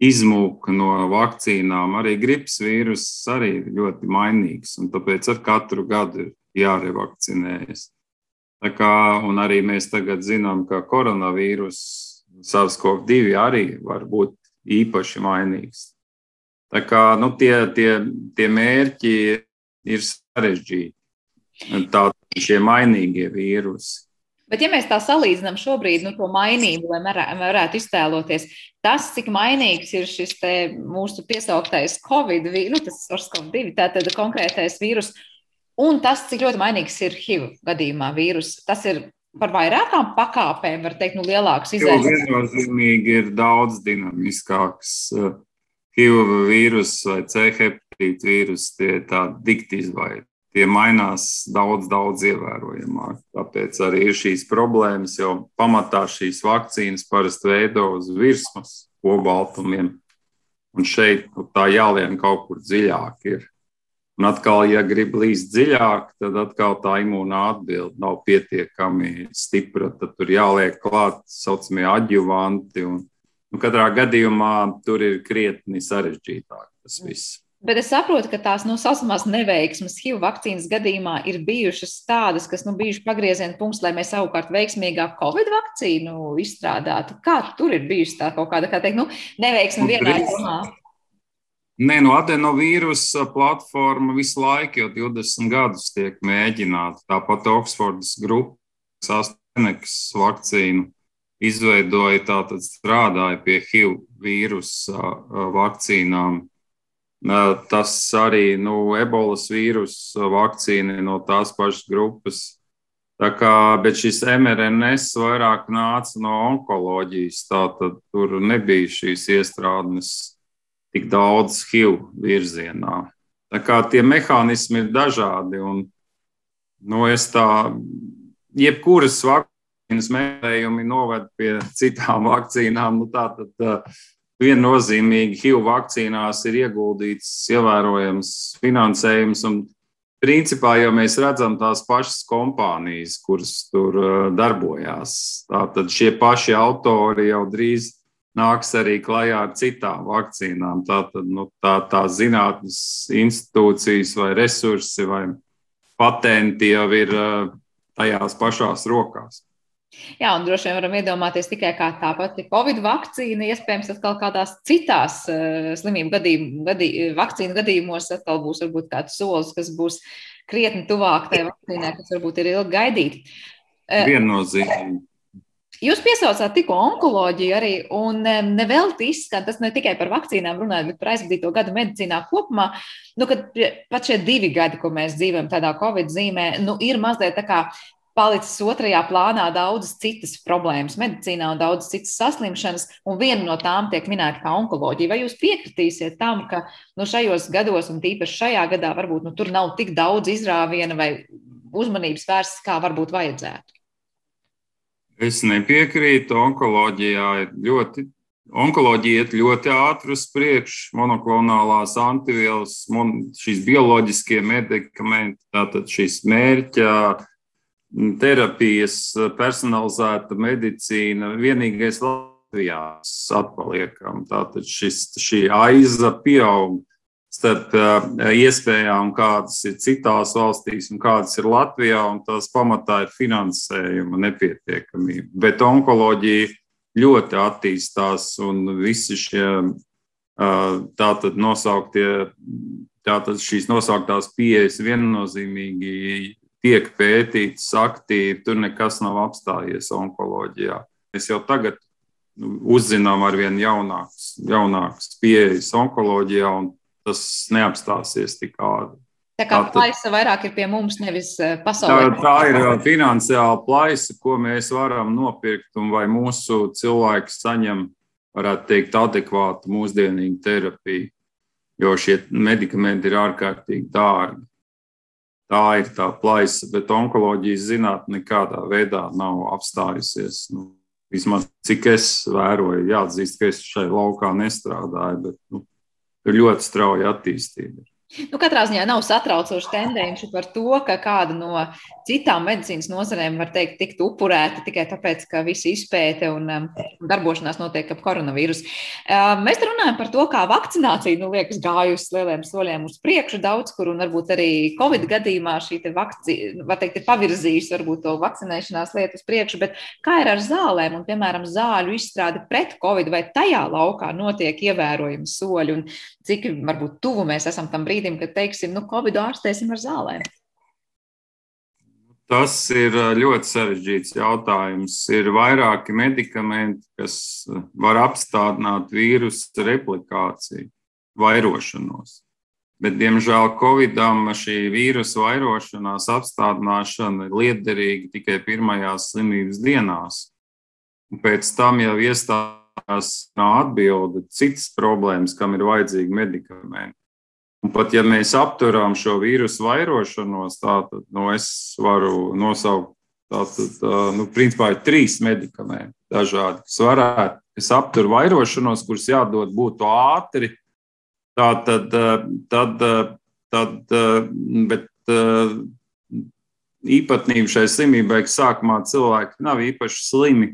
S13: izmūka no vakcīnām. Arī gripas vīruss arī ir ļoti mainīgs, un tāpēc ar katru gadu ir jārevakcinējas. Tā kā, un arī mēs tagad zinām, ka koronavīrus SARS-CoV-2 arī var būt īpaši mainīgs. Tā kā nu, tie, tie, tie mērķi ir sarežģīti. Tā šie mainīgie vīrusi.
S2: Bet, ja mēs tā salīdzinām šobrīd, nu, to mainību, lai varētu iztēloties, tas, cik mainīgs ir šis mūsu piesauktais Covid, nu, tas SARS-CoV-2, tātad konkrētais vīrus, un tas, cik ļoti mainīgs ir HIV gadījumā vīrus, tas ir par vairākām pakāpēm, var teikt, nu, lielāks
S13: izaicinājums. Viennozīmīgi ir daudz dinamiskāks. HIV vīrus vai C hepatīta vīrus, tie tādi dikti izvairīti tie mainās daudz, daudz ievērojamāk. Tāpēc arī ir šīs problēmas, jo pamatā šīs vakcīnas parasti veido uz virsmas obaltumiem. Un šeit nu, tā jālien kaut kur dziļāk. Ir. Un atkal, ja grib līst dziļāk, tad atkal tā imūnā atbilde nav pietiekami stipra. Tad tur jāliek klāt tā saucamie adjuvanti. Un, nu, katrā gadījumā tur ir krietni sarežģītāk tas viss.
S2: Bet es saprotu, ka tās nu, sasmās neveiksmes HIV vakcīnas gadījumā ir bijušas tādas, kas nu, bijuši pagrieziena punkts, lai mēs savukārt veiksmīgāk Covid vakcīnu izstrādātu. Kā tur ir bijusi tā kaut kāda, kā teikt, nu, neveiksme vienā jomā?
S13: Nē, no adenovīrusa platforma visu laiku, jau 20 gadus tiek mēģināta. Tāpat Oksfordas grupa, Asteneks vakcīnu izveidoja, tātad strādāja pie HIV vīrusa vakcīnām Tas arī nu, ebolas vīrusu vakcīna no tās pašas grupas. Tā kā, bet šis mRNS vairāk nāca no onkoloģijas, tātad tur nebija šīs iestrādes tik daudz HIV virzienā. Tā kā tie mehānismi ir dažādi, un nu, es tā, jebkuras vakcīnas mēģinājumi noved pie citām vakcīnām, nu, tā tad viennozīmīgi HIV vakcīnās ir ieguldīts ievērojams finansējums. Un, principā jau mēs redzam tās pašas kompānijas, kuras tur uh, darbojās. Tātad šie paši autori jau drīz nāks arī klajā ar citām vakcīnām. Tātad nu, tā, tā zinātnes institūcijas vai resursi vai patenti jau ir uh, tajās pašās rokās.
S2: Jā, un droši vien varam iedomāties tikai kā tā pati Covid vakcīna, iespējams, atkal kādās citās uh, slimību gadījumu, gadī, vakcīnu gadījumos atkal būs varbūt kāds solis, kas būs krietni tuvāk tai vakcīnai, kas varbūt ir ilgi gaidīti.
S13: Uh, Viennozīmīgi.
S2: Jūs piesaucāt tikko onkoloģiju arī, un nevelti izskan, tas ne tikai par vakcīnām runājot, bet par aizvadīto gadu medicīnā kopumā, nu, kad pat šie divi gadi, ko mēs dzīvojam tādā Covid zīmē, nu, ir mazliet tā kā palicis otrajā plānā daudzas citas problēmas medicīnā un daudzas citas saslimšanas, un viena no tām tiek minēta kā onkoloģija. Vai jūs piekritīsiet tam, ka nu, šajos gados, un tīpaši šajā gadā, varbūt nu, tur nav tik daudz izrāviena vai uzmanības vērstas, kā varbūt vajadzētu?
S13: Es nepiekrītu. Onkoloģijā ir ļoti Onkoloģija iet ļoti ātri uz priekšu, monoklonālās antivielas, šīs bioloģiskie medikamenti, tātad šīs mērķa terapijas, personalizēta medicīna. Vienīgais Latvijā atpaliekam. Tātad šis, šī aiza pieaug starp iespējām, kādas ir citās valstīs un kādas ir Latvijā, un tās pamatā ir finansējuma nepietiekamība. Bet onkoloģija ļoti attīstās, un visi šie tātad nosauktie, tātad šīs nosauktās pieejas viennozīmīgi tiek pētītas aktīvi, tur nekas nav apstājies onkoloģijā. Mēs jau tagad nu, uzzinām ar vien jaunākas, jaunākas pieejas onkoloģijā, un tas neapstāsies tik ātri.
S2: Tā kā plaisa vairāk ir pie mums, nevis eh, pasaulē.
S13: Tā, tā ir eh, finansiāla plaisa, ko mēs varam nopirkt, un vai mūsu cilvēki saņem, varētu teikt, adekvātu mūsdienīgu terapiju, jo šie medikamenti ir ārkārtīgi dārgi. Tā ir tā plaisa, bet onkoloģijas zinātne nekādā veidā nav apstājusies. Nu, vismaz cik es vēroju, jāatzīst, ka es šai laukā nestrādāju, bet nu, tur ļoti strauja attīstība.
S2: Nu, katrā ziņā nav satraucoša tendence par to, ka kāda no citām medicīnas nozarēm var teikt, tikt upurēta tikai tāpēc, ka visi izpēte un um, darbošanās notiek ap koronavīrusu. Uh, mēs runājam par to, kā vakcinācija, nu, liekas, gājusi lieliem soļiem uz priekšu daudz kur, un varbūt arī Covid gadījumā šī vakcīna, var teikt, ir pavirzījusi varbūt to vakcinēšanās lietu uz priekšu, bet kā ir ar zālēm un, piemēram, zāļu izstrāde pret Covid, vai tajā laukā notiek ievērojami soļi, un cik varbūt tuvu mēs esam tam brīdim, kad teiksim, nu, Covid ārstēsim ar zālēm?
S13: Tas ir ļoti sarežģīts jautājums. Ir vairāki medikamenti, kas var apstādināt vīrusu replikāciju, vairošanos. Bet, diemžēl, Covidam šī vīrusu vairošanās apstādināšana ir liederīga tikai pirmajās slimības dienās. Un pēc tam jau iestājās atbilde citas problēmas, kam ir vajadzīgi medikamenti. Un pat ja mēs apturam šo vīrusu vairošanos, tad nu, es varu nosaukt, tātad, nu, principā trīs medikamenti dažādi, kas varētu, kas aptur vairošanos, kurus jādod būtu ātri. Tātad, tad, tad, bet īpatnība šai slimībai, ka sākumā cilvēki nav īpaši slimi,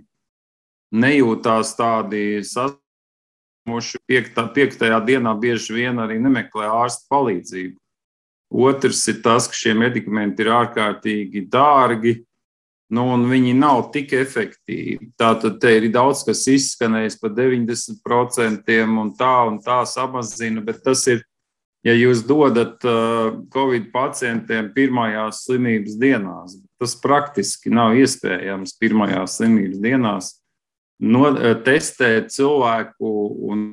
S13: nejūtās tādi sasprāstīgi Moši piektā, piektajā dienā bieži vien arī nemeklē ārsta palīdzību. Otrs ir tas, ka šie medikamenti ir ārkārtīgi dārgi, nu, un viņi nav tik efektīvi. Tātad te ir daudz kas izskanējis par 90% un tā un tā samazina, bet tas ir, ja jūs dodat uh, Covid pacientiem pirmajās slimības dienās, tas praktiski nav iespējams pirmajās slimības dienās no, eh, testēt cilvēku un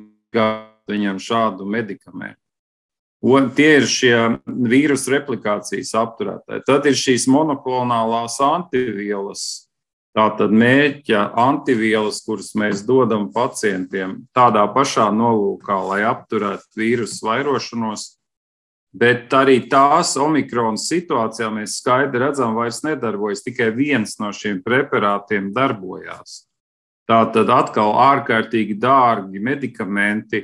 S13: viņam šādu medikamentu. Un tie ir šie vīrusu replikācijas apturētāji. Tad ir šīs monoklonālās antivielas, tātad mērķa antivielas, kuras mēs dodam pacientiem tādā pašā nolūkā, lai apturētu vīrusu vairošanos. Bet arī tās omikrona situācijā mēs skaidri redzam, vairs nedarbojas. Tikai viens no šiem preparātiem darbojās. Tā tad atkal ārkārtīgi dārgi medikamenti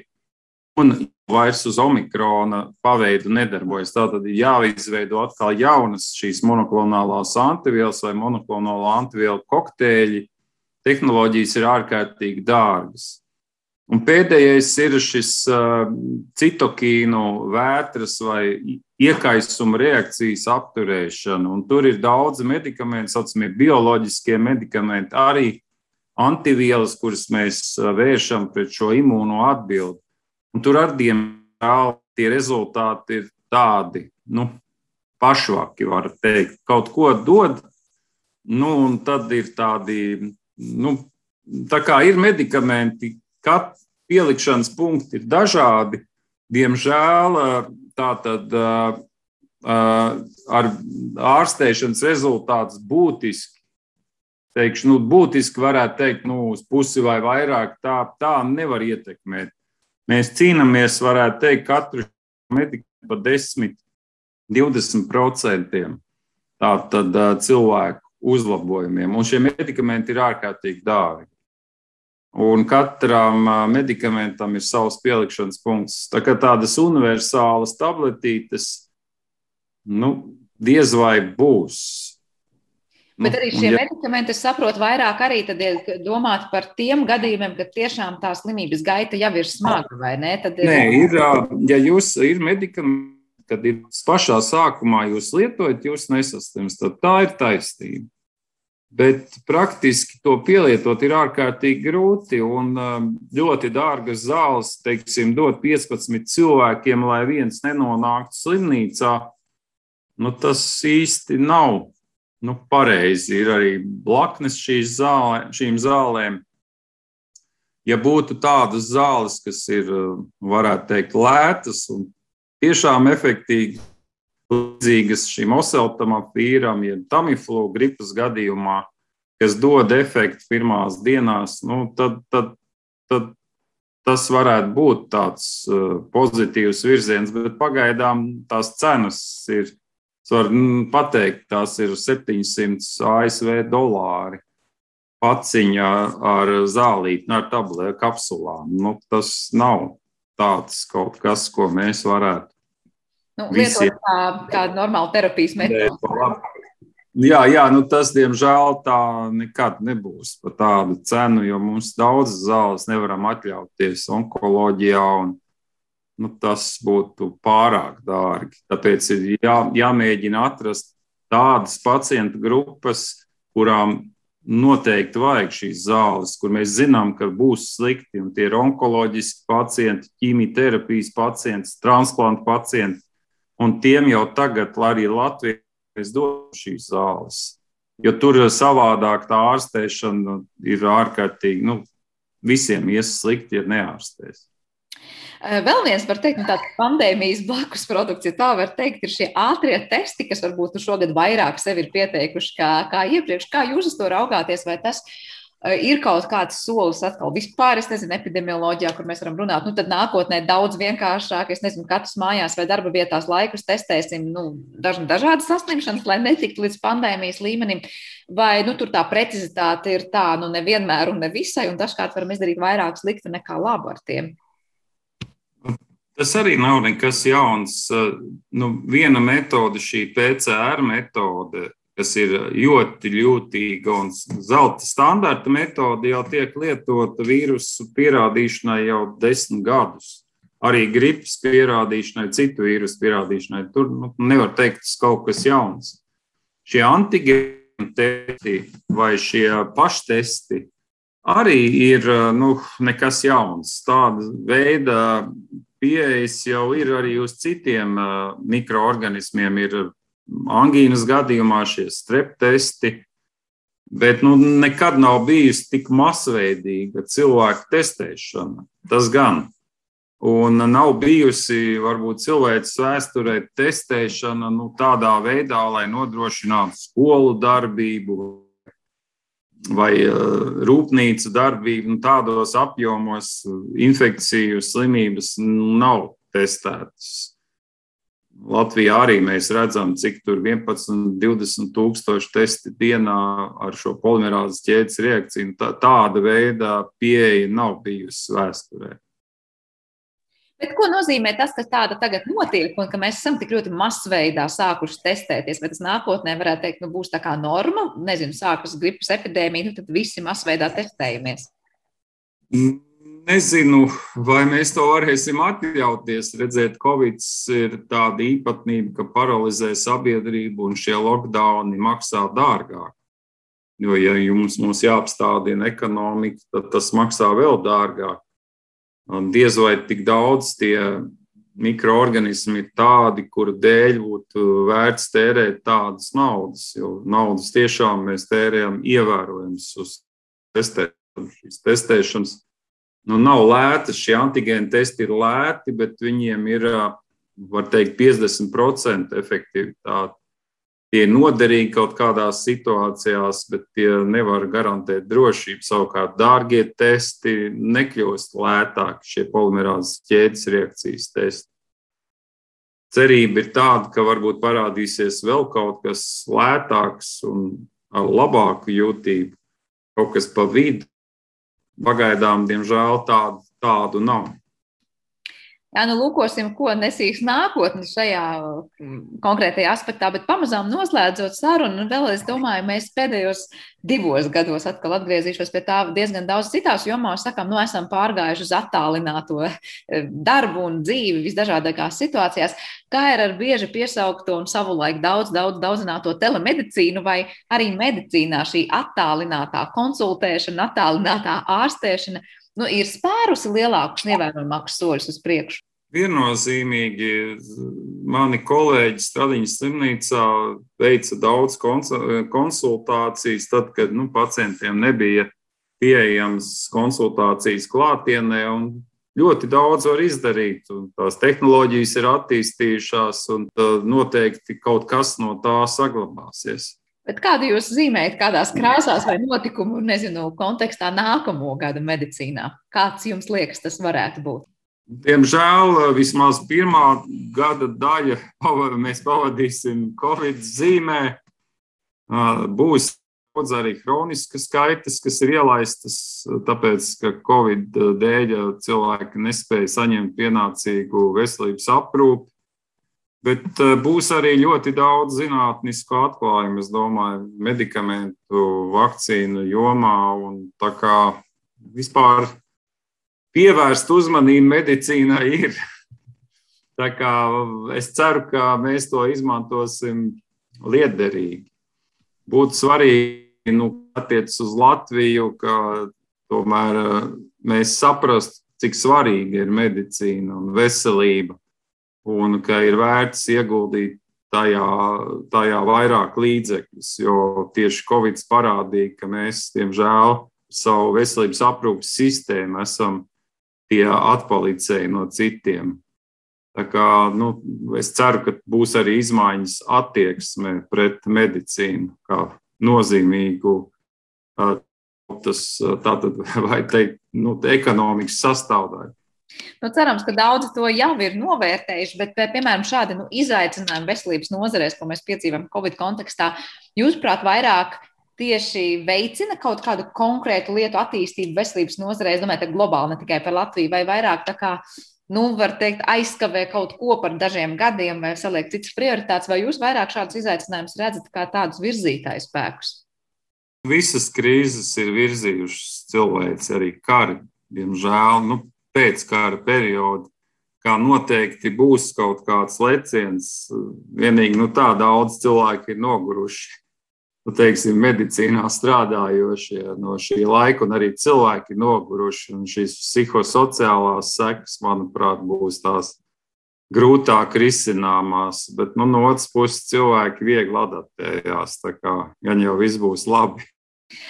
S13: un vairs uz omikrona paveidu nedarbojas. Tātad ir jāizveido atkal jaunas šīs monoklonālās antivielas vai monoklonālo antivielu kokteļi. Tehnoloģijas ir ārkārtīgi dārgas. Un pēdējais ir šis uh, citokīnu vētras vai iekaisuma reakcijas apturēšana. Un tur ir daudz medikamentu, saucamie bioloģiskie medikamenti, arī antivielas, kuras mēs vēršam pret šo imūno atbildi. Un tur ar diemžēl tie rezultāti ir tādi, nu, pašvaki, var teikt, kaut ko dod, nu, un tad ir tādi, nu, tā kā ir medikamenti, kat pielikšanas punkti ir dažādi, diemžēl tā tad ar ārstēšanas rezultātus būtiski. Teikšu, nu, būtiski varētu teikt, nu, uz pusi vai vairāk tā, tā nevar ietekmēt. Mēs cīnāmies, varētu teikt, katru medikamentu pa 10, 20% tā tad cilvēku uzlabojumiem. Un šie medikamenti ir ārkārtīgi dārgi. Un katram medikamentam ir savs pielikšanas punkts. Tā kā tādas universālas tabletītes, nu, diez vai būs.
S2: Bet arī šie ja... medikamenti, es saprotu, vairāk arī domāt par tiem gadījumiem, kad tiešām tā slimības gaita jau ir smaga, vai ne? Tad
S13: ir... Nē, ir, ja jūs ir medikamenti, kad ir pašā sākumā jūs lietojat, jūs nesaslimstat. Tā ir taisnība. Bet praktiski to pielietot ir ārkārtīgi grūti un ļoti dārgas zāles, teiksim, dot 15 cilvēkiem, lai viens nenonāktu slimnīcā. Nu, tas īsti nav nu, pareizi. Ir arī blaknes zālē, šīm zālēm. Ja būtu tādas zāles, kas ir, varētu teikt, lētas un tiešām efektīvi, līdzīgas šim oseltamapīram, ja tamiflu gripas gadījumā, kas dod efektu pirmās dienās, nu, tad, tad, tad tas varētu būt tāds uh, pozitīvs virziens, bet pagaidām tās cenas ir, es varu pateikt, tās ir 700 ASV dolāri paciņā ar zālīti, ar tablē, kapsulām. Nu, tas nav tāds kaut kas, ko mēs varētu
S2: Nu, lietot kā, kā normālu terapijas metodu.
S13: Jā, jā nu tas, diemžēl, tā nekad nebūs par tādu cenu, jo mums daudzas zāles nevaram atļauties onkoloģijā. Un, nu, tas būtu pārāk dārgi. Tāpēc ir jā, jāmēģina atrast tādas pacientu grupas, kurām noteikti vajag šīs zāles, kur mēs zinām, ka būs slikti. Tie ir onkoloģiski pacienti, ķīmijterapijas pacienti, transplantu pacienti un tiem jau tagad, arī Latvijā, es dodu šīs zāles. Jo tur savādāk tā ārstēšana ir ārkārtīgi, nu, visiem ies slikti, ja neārstēs.
S2: Vēl viens, var teikt, nu, tāds pandēmijas blakus produkts, ja tā var teikt, ir šie ātrie testi, kas varbūt šogad vairāk sevi ir pieteikuši kā, kā iepriekš. Kā jūs uz to raugāties? Vai tas Eh, ir kaut kāds solis atkal vispār, es nezinu, epidemioloģijā, kur mēs varam runāt, nu tad nākotnē daudz vienkāršāk, es nezinu, katrs mājās vai darba vietās laikus testēsim, nu, daž, dažādas saslimšanas, lai netiktu līdz pandēmijas līmenim, vai, nu, tur tā precizitāte ir tā, nu, nevienmēr un ne visai, un dažkārt varam izdarīt vairāk sliktu nekā labu ar tiem.
S13: Tas arī nav nekas jauns. Nu, viena metode, šī PCR metode, kas ir ļoti jūtīga un zelta standarta metode, jau tiek lietota vīrusu pierādīšanai jau desmit gadus. Arī gripas pierādīšanai, citu vīrusu pierādīšanai. Tur nu, nevar teikt, tas kaut kas jauns. Šie antigēni testi vai šie paštesti arī ir nu, nekas jauns. Tāda veida pieejas jau ir arī uz citiem mikroorganismiem. Ir angīnas gadījumā šie streptesti, bet nu, nekad nav bijusi tik masveidīga cilvēku testēšana. Tas gan. Un nav bijusi varbūt cilvēks vēsturē testēšana nu, tādā veidā, lai nodrošinātu skolu darbību vai uh, rūpnīcu darbību. Nu, tādos apjomos infekciju slimības nu, nav testētas. Latvijā arī mēs redzam, cik tur 11, 20 tūkstoši testi dienā ar šo polimerāzes ķēdes reakciju. Tā, tāda veida pieeja nav bijusi vēsturē.
S2: Bet ko nozīmē tas, ka tāda tagad notiek un ka mēs esam tik ļoti masveidā sākuši testēties? Vai tas nākotnē varētu teikt, nu, būs tā kā norma? Nezinu, sākas gripas epidēmija, nu tad visi masveidā testējamies.
S13: Nezinu, vai mēs to varēsim atļauties. Redzēt, Covid ir tāda īpatnība, ka paralizē sabiedrību un šie lockdowni maksā dārgāk. Jo, ja jums jāapstādina ekonomika, tad tas maksā vēl dārgāk. Diez vai tik daudz tie mikroorganismi ir tādi, kuru dēļ būtu vērts tērēt tādas naudas, jo naudas tiešām mēs tērējam ievērojams uz testēšanas. Testēšanas nu, nav lētas. Šie antigēnu testi ir lēti, bet viņiem ir var teikt, 50% efektivitāti. Tie ir noderīgi kaut kādās situācijās, bet tie nevar garantēt drošību. Savukārt, dārgie testi nekļūst lētāki, šie polimerāzes ķēdes reakcijas testi. Cerība ir tāda, ka varbūt parādīsies vēl kaut kas lētāks un ar labāku jūtību, kaut kas pa vidu. Pagaidām, diemžēl, tādu, tādu nav.
S2: Jā, nu lūkosim, ko nesīs nākotne šajā mm, konkrētajā aspektā, bet pamazām noslēdzot sarunu, vēl es domāju, mēs pēdējos divos gados atkal atgriezīšos pie tā diezgan daudz citās jomās, sakām, nu esam pārgājuši uz attālināto eh, darbu un dzīvi visdažādākās situācijās. Kā ir ar bieži piesaukto un savulaik daudz, daudz, daudzināto telemedicīnu vai arī medicīnā šī attālinātā konsultēšana, attālinātā ārstēšana? Nu, ir spērusi lielākus, ievērojamākus soļus uz priekšu?
S13: Viennozīmīgi mani kolēģi Stradiņas slimnīcā veica daudz konsultācijas, tad, kad nu, pacientiem nebija pieejamas konsultācijas klātienē. Ļoti daudz var izdarīt, un tās tehnoloģijas ir attīstījušās, un noteikti kaut kas no tā saglabāsies.
S2: Bet kādu jūs zīmējat, kādās krāsās vai notikumu, nezinu, kontekstā nākamo gadu medicīnā? Kāds jums liekas, tas varētu būt?
S13: Diemžēl vismaz pirmā gada daļa mēs pavadīsim Covid zīmē. Būs daudz arī hroniskas skaitas, kas ir ielaistas, tāpēc, ka Covid dēļ cilvēki nespēja saņemt pienācīgu veselības aprūpi. Bet eh, būs arī ļoti daudz zinātnisku atklājumu, es domāju, medikamentu, vakcīnu jomā. Tā kā vispār pievērst uzmanību medicīnai ir. Tā kā es ceru, ka mēs to izmantosim liederīgi. Būtu svarīgi, nu, attiecas uz Latviju, ka tomēr eh, mēs saprastu, cik svarīga ir medicīna un veselība un ka ir vērts ieguldīt tajā, tajā vairāk līdzekļus, jo tieši Covid parādīja, ka mēs, diemžēl, savu veselības aprūpas sistēmu esam tie atpalicēji no citiem. Tā kā, nu, es ceru, ka būs arī izmaiņas attieksmē pret medicīnu kā nozīmīgu tas, tātad, vai teikt, nu, ekonomikas sastāvdaļu.
S2: Nu, cerams, ka daudzi to jau ir novērtējuši, bet, piemēram, šādi nu, izaicinājumi veselības nozarēs, ko mēs piedzīvojam Covid kontekstā, jūsuprāt, vairāk tieši veicina kaut kādu konkrētu lietu attīstību veselības nozarē, es domāju, globāli, ne tikai par Latviju, vai vairāk tā kā, nu, var teikt, aizkavē kaut ko par dažiem gadiem vai saliek citas prioritātes, vai jūs vairāk šādus izaicinājumus redzat kā tādus virzītājus spēkus?
S13: Visas krīzes ir virzījušas cilvēks, arī kari, diemžēl. Nu, pēckara periodu, kā noteikti būs kaut kāds leciens. Vienīgi nu, tā daudz cilvēku ir noguruši. Nu, teiksim, medicīnā strādājošie no šī laika, un arī cilvēki ir noguruši. Šīs psihosociālās sekas, manuprāt, būs tās grūtāk risināmās, bet nu, no otras puses cilvēki viegli adaptējās. Gan jau viss būs labi.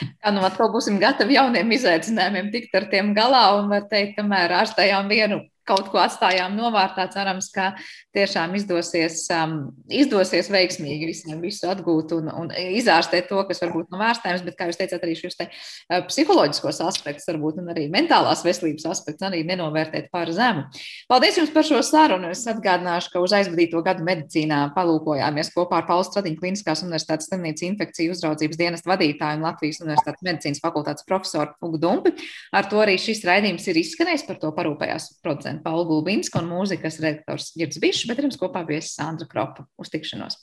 S2: Jā, nu atkal būsim gatavi jauniem izaicinājumiem, tikt ar tiem galā un var teikt, kamēr ārstējām vienu kaut ko atstājām novārtā. Cerams, ka tiešām izdosies, um, izdosies veiksmīgi visiem visu atgūt un, un izārstēt to, kas varbūt nav ārstējams, bet, kā jūs teicāt, arī šis te, uh, psiholoģiskos aspektus, varbūt arī mentālās veselības aspektus arī nenovērtēt par zemu. Paldies jums par šo sarunu. Es atgādināšu, ka uz aizvadīto gadu medicīnā palūkojāmies kopā ar Paulu Stradiņu Kliniskās universitātes slimnīcas infekciju uzraudzības dienestu vadītāju un Latvijas universitātes medicīnas fakultātes profesoru Ugu Dumpi. Ar to arī šis raidījums ir izskanējis, par to parūpējās producents. Paula Gulbinska un mūzikas redaktors Girds Bišs, bet ar jums kopā viesis Sandra Kropa. Uz tikšanos!